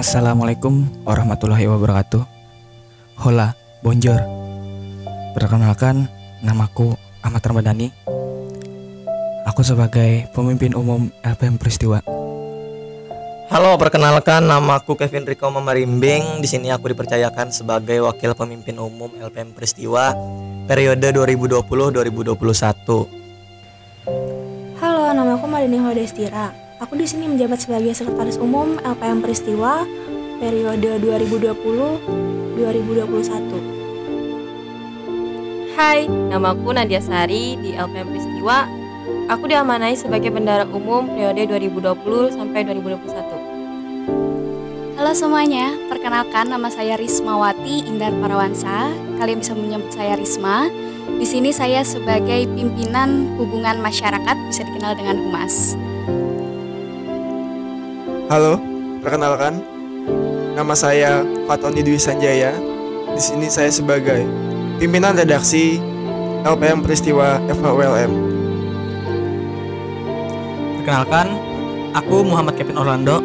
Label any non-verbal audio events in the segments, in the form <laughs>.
Assalamualaikum warahmatullahi wabarakatuh. Hola, bonjour. Perkenalkan, namaku Ahmad Ramadhani. Aku sebagai pemimpin umum LPM Peristiwa. Halo, perkenalkan namaku Kevin Riko Mamarimbing. Di sini aku dipercayakan sebagai wakil pemimpin umum LPM Peristiwa periode 2020-2021. Halo, namaku Madani Hodestira. Aku di sini menjabat sebagai sekretaris umum LPM Peristiwa periode 2020-2021. Hai, namaku Nadia Sari di LPM Peristiwa. Aku diamanai sebagai bendara umum periode 2020 sampai 2021. Halo semuanya, perkenalkan nama saya Rismawati Indar Parawansa. Kalian bisa menyebut saya Risma. Di sini saya sebagai pimpinan hubungan masyarakat bisa dikenal dengan Humas. Halo, perkenalkan. Nama saya Fatoni Dwi Sanjaya. Di sini saya sebagai pimpinan redaksi LPM Peristiwa FHULM. Perkenalkan, aku Muhammad Kevin Orlando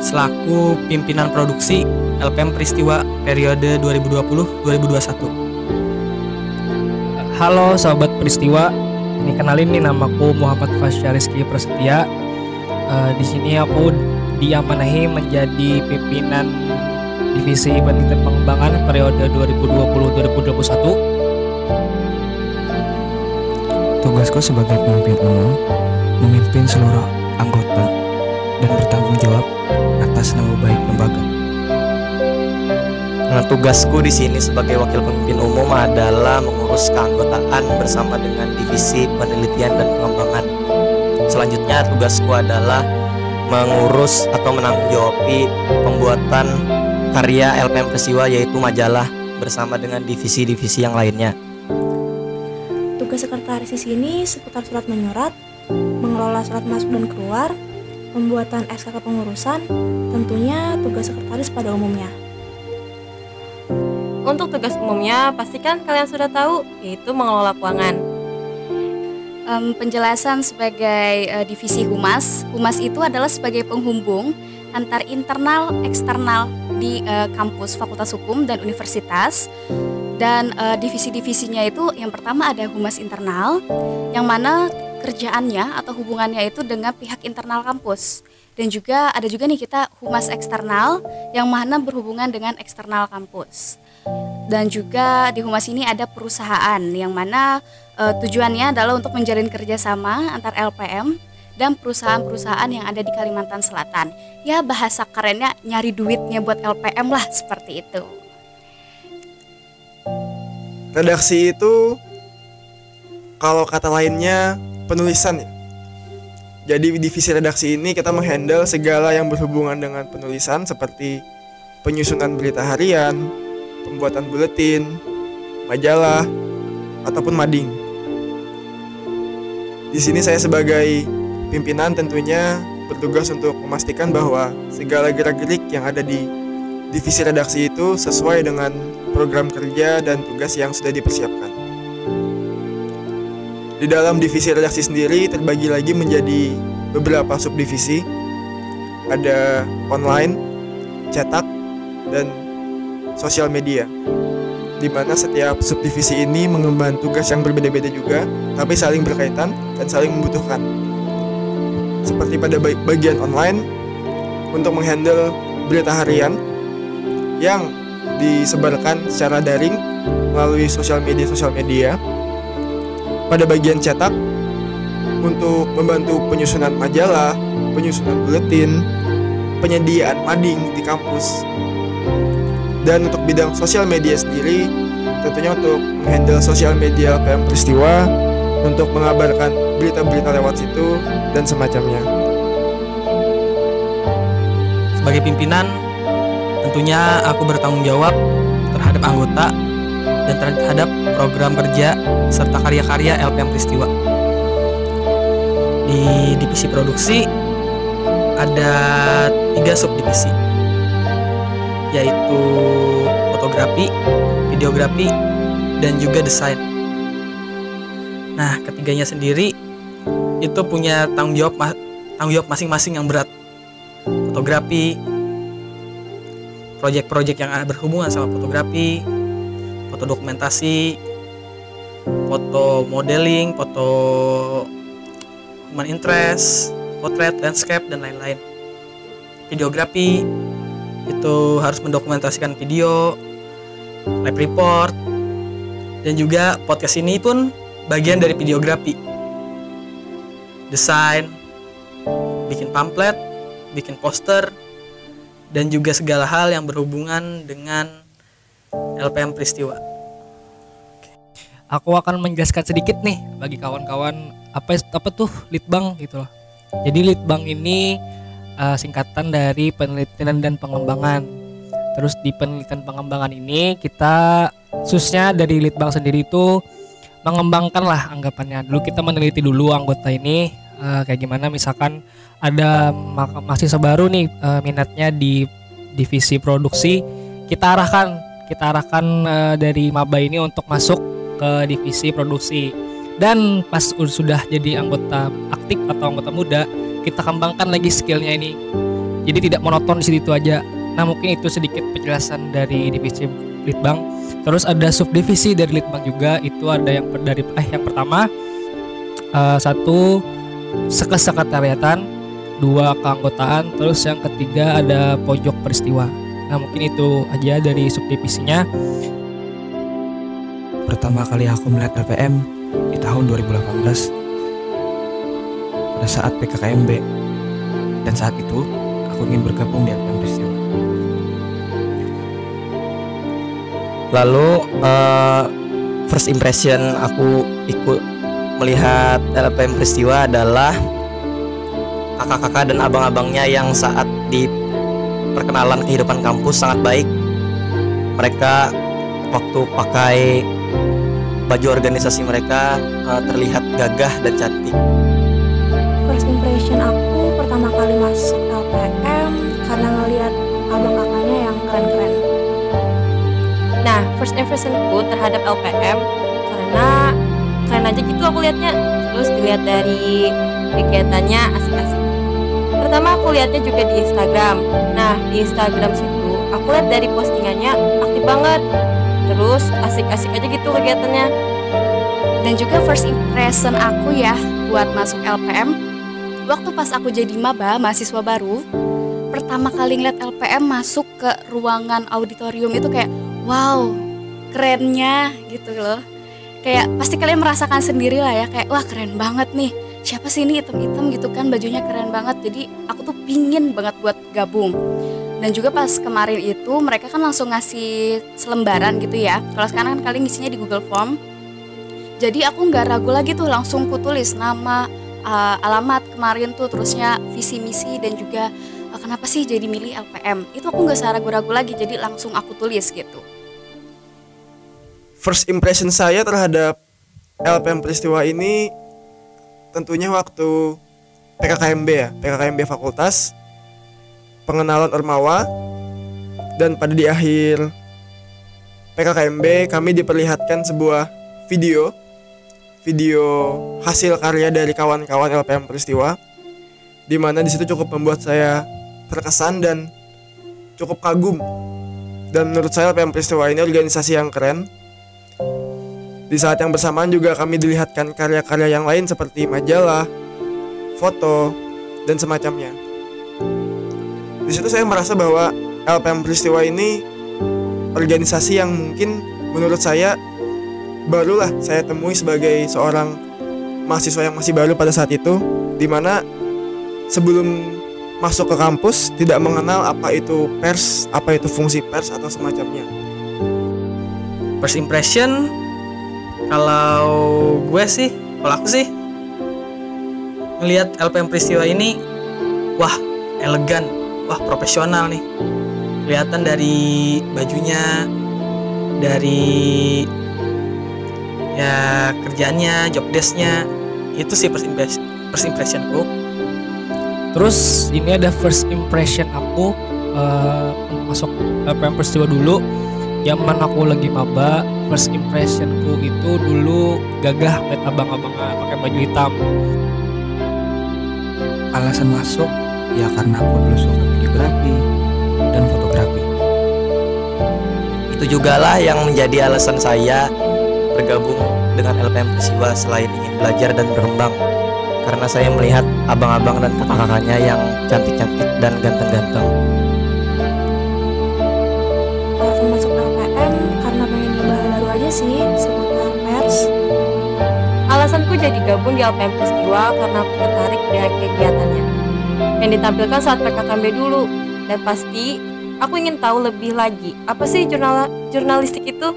selaku pimpinan produksi LPM Peristiwa periode 2020-2021. Halo sahabat peristiwa, ini kenalin nih namaku Muhammad Fasya Rizky Prasetya. Uh, di sini aku diamanahi menjadi pimpinan divisi penelitian pengembangan periode 2020-2021. Tugasku sebagai pemimpin umum memimpin seluruh anggota dan bertanggung jawab atas nama baik lembaga. Nah, tugasku di sini sebagai wakil pemimpin umum adalah mengurus keanggotaan bersama dengan divisi penelitian dan pengembangan. Selanjutnya tugasku adalah mengurus atau menanggung pembuatan karya LPM Peristiwa yaitu majalah bersama dengan divisi-divisi yang lainnya. Tugas sekretaris di sini seputar surat menyurat, mengelola surat masuk dan keluar, pembuatan SK kepengurusan, tentunya tugas sekretaris pada umumnya. Untuk tugas umumnya, pastikan kalian sudah tahu, yaitu mengelola keuangan um, penjelasan sebagai uh, divisi humas. Humas itu adalah sebagai penghubung antar internal eksternal di uh, kampus Fakultas Hukum dan Universitas. Dan uh, divisi-divisinya itu yang pertama ada humas internal yang mana kerjaannya atau hubungannya itu dengan pihak internal kampus. Dan juga ada juga nih kita humas eksternal yang mana berhubungan dengan eksternal kampus. Dan juga di humas ini ada perusahaan yang mana uh, tujuannya adalah untuk menjalin kerjasama antar LPM dan perusahaan-perusahaan yang ada di Kalimantan Selatan. Ya bahasa kerennya nyari duitnya buat LPM lah seperti itu. Redaksi itu kalau kata lainnya penulisan ya. Jadi divisi redaksi ini kita menghandle segala yang berhubungan dengan penulisan seperti penyusunan berita harian, pembuatan buletin, majalah, ataupun mading. Di sini saya sebagai pimpinan tentunya bertugas untuk memastikan bahwa segala gerak-gerik yang ada di divisi redaksi itu sesuai dengan program kerja dan tugas yang sudah dipersiapkan. Di dalam divisi redaksi sendiri terbagi lagi menjadi beberapa subdivisi. Ada online, cetak, dan sosial media di mana setiap subdivisi ini mengemban tugas yang berbeda-beda juga, tapi saling berkaitan dan saling membutuhkan. Seperti pada bagian online, untuk menghandle berita harian yang disebarkan secara daring melalui sosial media-sosial media. Pada bagian cetak, untuk membantu penyusunan majalah, penyusunan buletin, penyediaan mading di kampus, dan untuk bidang sosial media sendiri, tentunya untuk menghandle sosial media PM peristiwa, untuk mengabarkan berita-berita lewat situ dan semacamnya. Sebagai pimpinan, tentunya aku bertanggung jawab terhadap anggota dan terhadap program kerja serta karya-karya LPM Peristiwa. Di divisi produksi ada tiga subdivisi yaitu fotografi, videografi, dan juga desain. Nah, ketiganya sendiri itu punya tanggung jawab tanggung jawab masing-masing yang berat. Fotografi proyek-proyek yang berhubungan sama fotografi, foto dokumentasi, foto modeling, foto human interest, potret, landscape dan lain-lain. Videografi itu harus mendokumentasikan video, live report, dan juga podcast ini pun bagian dari videografi. Desain, bikin pamflet, bikin poster, dan juga segala hal yang berhubungan dengan LPM Peristiwa. Aku akan menjelaskan sedikit nih bagi kawan-kawan apa apa tuh litbang gitu loh. Jadi litbang ini uh, singkatan dari penelitian dan pengembangan. Terus di penelitian pengembangan ini kita khususnya dari litbang sendiri itu mengembangkan lah anggapannya. Dulu kita meneliti dulu anggota ini uh, kayak gimana misalkan ada ma- mahasiswa baru nih uh, minatnya di divisi produksi kita arahkan kita arahkan uh, dari maba ini untuk masuk ke divisi produksi dan pas sudah jadi anggota aktif atau anggota muda kita kembangkan lagi skillnya ini. Jadi tidak monoton di situ aja. Nah mungkin itu sedikit penjelasan dari divisi litbang. Terus ada subdivisi dari litbang juga. Itu ada yang dari eh yang pertama uh, satu sekesekretariatan dua keanggotaan. Terus yang ketiga ada pojok peristiwa. Nah mungkin itu aja dari subdivisinya. Pertama kali aku melihat LPM di tahun 2018 pada saat PKKMB dan saat itu aku ingin bergabung di LPM peristiwa Lalu uh, first impression aku ikut melihat LPM peristiwa adalah kakak-kakak dan abang-abangnya yang saat di perkenalan kehidupan kampus sangat baik. Mereka waktu pakai baju organisasi mereka uh, terlihat gagah dan cantik. First impressionku terhadap LPM karena keren aja gitu aku lihatnya. Terus dilihat dari kegiatannya asik-asik. Pertama aku lihatnya juga di Instagram. Nah, di Instagram situ aku lihat dari postingannya aktif banget. Terus asik-asik aja gitu kegiatannya. Dan juga first impression aku ya buat masuk LPM Waktu pas aku jadi maba, mahasiswa baru Pertama kali ngeliat LPM masuk ke ruangan auditorium itu kayak Wow, kerennya gitu loh. Kayak pasti kalian merasakan sendiri lah ya Kayak wah keren banget nih. Siapa sih ini hitam-hitam gitu kan bajunya keren banget. Jadi aku tuh pingin banget buat gabung. Dan juga pas kemarin itu mereka kan langsung ngasih selembaran gitu ya. Kalau sekarang kan kalian ngisinya di Google Form. Jadi aku nggak ragu lagi tuh langsung ku tulis nama uh, alamat kemarin tuh terusnya visi misi dan juga uh, kenapa sih jadi milih LPM itu aku nggak usah ragu-ragu lagi jadi langsung aku tulis gitu First impression saya terhadap LPM peristiwa ini tentunya waktu PKKMB ya, PKKMB fakultas, pengenalan Ormawa, dan pada di akhir PKKMB kami diperlihatkan sebuah video video hasil karya dari kawan-kawan LPM peristiwa di mana di situ cukup membuat saya terkesan dan cukup kagum. Dan menurut saya LPM peristiwa ini organisasi yang keren di saat yang bersamaan juga kami dilihatkan karya-karya yang lain seperti majalah, foto, dan semacamnya. Di situ saya merasa bahwa LPM peristiwa ini organisasi yang mungkin menurut saya barulah saya temui sebagai seorang mahasiswa yang masih baru pada saat itu di mana sebelum masuk ke kampus tidak mengenal apa itu pers, apa itu fungsi pers atau semacamnya. First impression kalau gue sih, kalau aku sih ngelihat LPM peristiwa ini wah elegan, wah profesional nih. Kelihatan dari bajunya, dari ya kerjaannya, job desknya itu sih first impression, first impressionku. Terus ini ada first impression aku uh, masuk LPM peristiwa dulu. Zaman aku lagi maba, first impressionku itu dulu gagah liat abang-abang pakai baju hitam. alasan masuk ya karena aku dulu suka videografi dan fotografi itu juga lah yang menjadi alasan saya bergabung dengan LPM Persiwa selain ingin belajar dan berkembang karena saya melihat abang-abang dan kakak-kakaknya yang cantik-cantik dan ganteng-ganteng. Alasanku jadi gabung di LPM Peristiwa karena aku tertarik dengan kegiatannya yang ditampilkan saat PKKMB dulu dan pasti aku ingin tahu lebih lagi apa sih jurnal jurnalistik itu.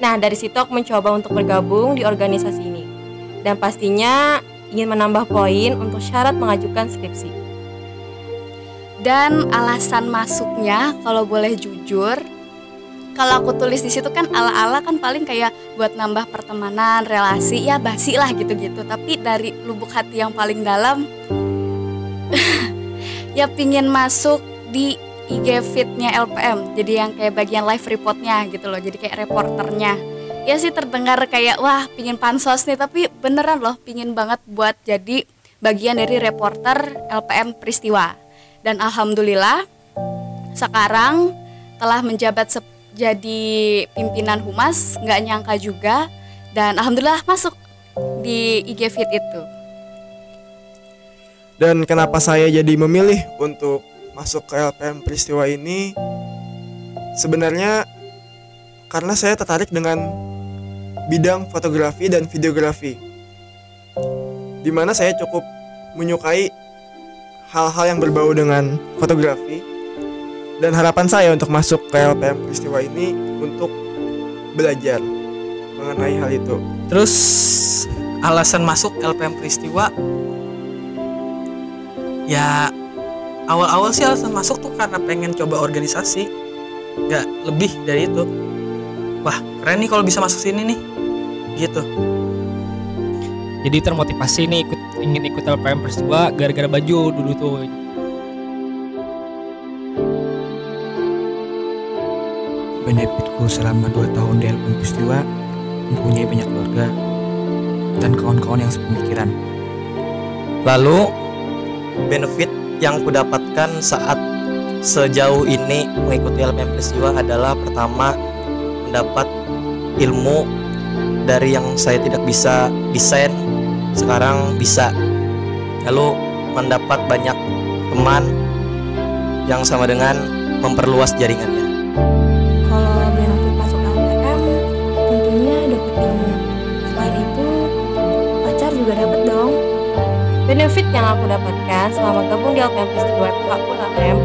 Nah dari situ aku mencoba untuk bergabung di organisasi ini dan pastinya ingin menambah poin untuk syarat mengajukan skripsi. Dan alasan masuknya kalau boleh jujur, kalau aku tulis di situ kan ala-ala kan paling kayak buat nambah pertemanan, relasi, ya basi lah gitu-gitu. Tapi dari lubuk hati yang paling dalam, <laughs> ya pingin masuk di IG feednya LPM. Jadi yang kayak bagian live reportnya gitu loh. Jadi kayak reporternya. Ya sih terdengar kayak wah pingin pansos nih, tapi beneran loh pingin banget buat jadi bagian dari reporter LPM Peristiwa. Dan alhamdulillah sekarang telah menjabat jadi pimpinan humas nggak nyangka juga dan alhamdulillah masuk di IG Fit itu. Dan kenapa saya jadi memilih untuk masuk ke LPM peristiwa ini? Sebenarnya karena saya tertarik dengan bidang fotografi dan videografi. Di mana saya cukup menyukai hal-hal yang berbau dengan fotografi dan harapan saya untuk masuk ke LPM peristiwa ini untuk belajar mengenai hal itu. Terus alasan masuk LPM Peristiwa ya awal-awal sih alasan masuk tuh karena pengen coba organisasi nggak lebih dari itu wah keren nih kalau bisa masuk sini nih gitu Jadi termotivasi nih ikut ingin ikut LPM Peristiwa gara-gara baju dulu tuh. Benefitku selama 2 tahun di LPM Peristiwa mempunyai banyak keluarga dan kawan-kawan yang sepemikiran. Lalu benefit yang kudapatkan saat sejauh ini mengikuti LPM Peristiwa adalah pertama mendapat ilmu dari yang saya tidak bisa desain sekarang bisa lalu mendapat banyak teman yang sama dengan memperluas jaringannya Benefit yang aku dapatkan selama gabung di LPM Peristiwa FH ULM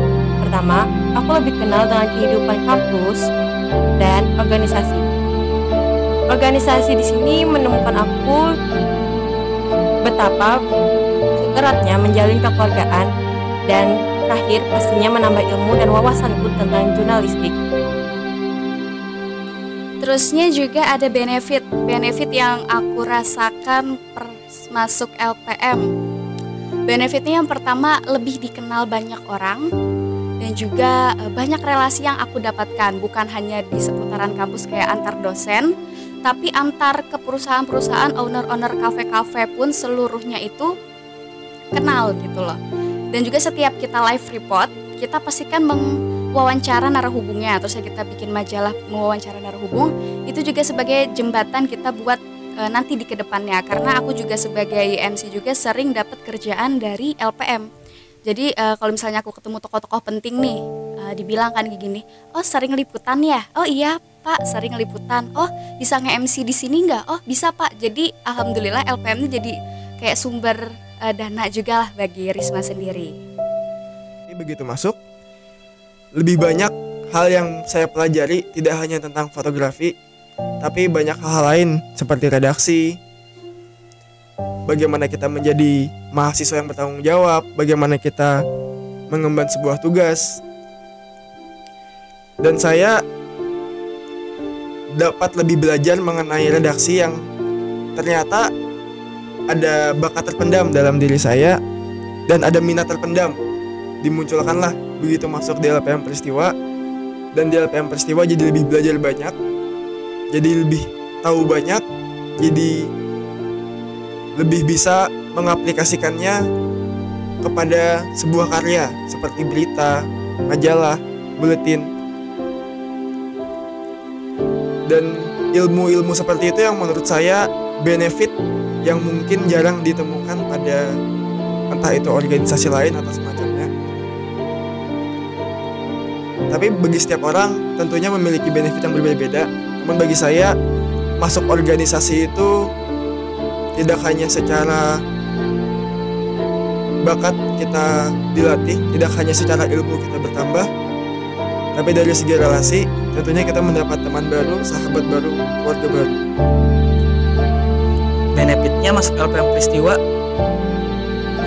Pertama, aku lebih kenal dengan kehidupan kampus dan organisasi. Organisasi di sini menemukan aku betapa eratnya menjalin kekeluargaan dan terakhir pastinya menambah ilmu dan wawasanku tentang jurnalistik. Terusnya juga ada benefit, benefit yang aku rasakan per masuk LPM. Benefitnya yang pertama lebih dikenal banyak orang dan juga eh, banyak relasi yang aku dapatkan bukan hanya di seputaran kampus kayak antar dosen, tapi antar ke perusahaan-perusahaan owner-owner kafe-kafe pun seluruhnya itu kenal gitu loh. Dan juga setiap kita live report, kita pastikan mewawancara narahubungnya, terus kita bikin majalah mewawancara narahubung, itu juga sebagai jembatan kita buat e, nanti di ke depannya. Karena aku juga sebagai MC juga sering dapat kerjaan dari LPM. Jadi e, kalau misalnya aku ketemu tokoh-tokoh penting nih, e, dibilang kan kayak gini, oh sering liputan ya? Oh iya Pak, sering liputan. Oh bisa nge-MC di sini nggak? Oh bisa Pak. Jadi alhamdulillah LPM ini jadi kayak sumber eh, dana juga lah bagi Risma sendiri. Ini begitu masuk, lebih banyak hal yang saya pelajari tidak hanya tentang fotografi, tapi banyak hal lain seperti redaksi, bagaimana kita menjadi mahasiswa yang bertanggung jawab, bagaimana kita mengemban sebuah tugas. Dan saya dapat lebih belajar mengenai redaksi yang ternyata ada bakat terpendam dalam diri saya dan ada minat terpendam. Dimunculkanlah begitu masuk di LPM peristiwa dan di LPM peristiwa jadi lebih belajar banyak jadi lebih tahu banyak jadi lebih bisa mengaplikasikannya kepada sebuah karya seperti berita, majalah, buletin. dan ilmu-ilmu seperti itu yang menurut saya benefit yang mungkin jarang ditemukan pada entah itu organisasi lain atau semacamnya. Tapi bagi setiap orang tentunya memiliki benefit yang berbeda-beda. Namun bagi saya masuk organisasi itu tidak hanya secara bakat kita dilatih, tidak hanya secara ilmu kita bertambah, tapi dari segi relasi tentunya kita mendapat teman baru, sahabat baru, keluarga baru. benefitnya masuk LPM peristiwa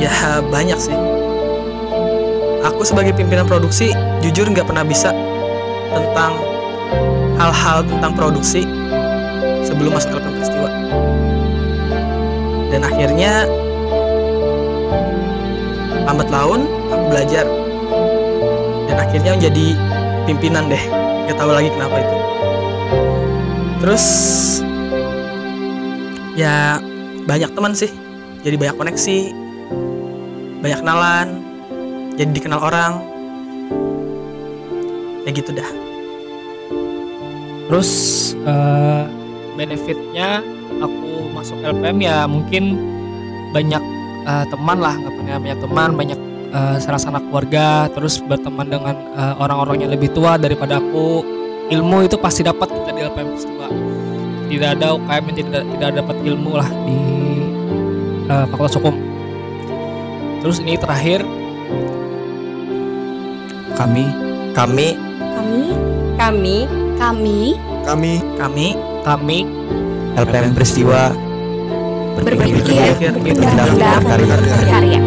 ya banyak sih aku sebagai pimpinan produksi jujur nggak pernah bisa tentang hal-hal tentang produksi sebelum masuk LPM peristiwa. Dan akhirnya lambat laun aku belajar. Dan akhirnya menjadi pimpinan deh. Nggak tahu lagi kenapa itu. Terus ya banyak teman sih. Jadi banyak koneksi banyak kenalan jadi dikenal orang. Ya gitu dah Terus eh, benefitnya aku masuk LPM ya mungkin banyak eh, teman lah, nggak punya banyak teman, banyak eh, sanak-sanak keluarga, terus berteman dengan eh, orang-orang yang lebih tua daripada aku. Ilmu itu pasti dapat kita di LPM Peristiwa. Tidak ada UKM yang tidak tidak dapat ilmu lah di eh, Fakultas Hukum. Terus ini terakhir Kami Kami Kami Kami Kami. Kami. Kami. Kami. LPM Peristiwa. Berpikir berpikir berdasarkan berdasarkan karya.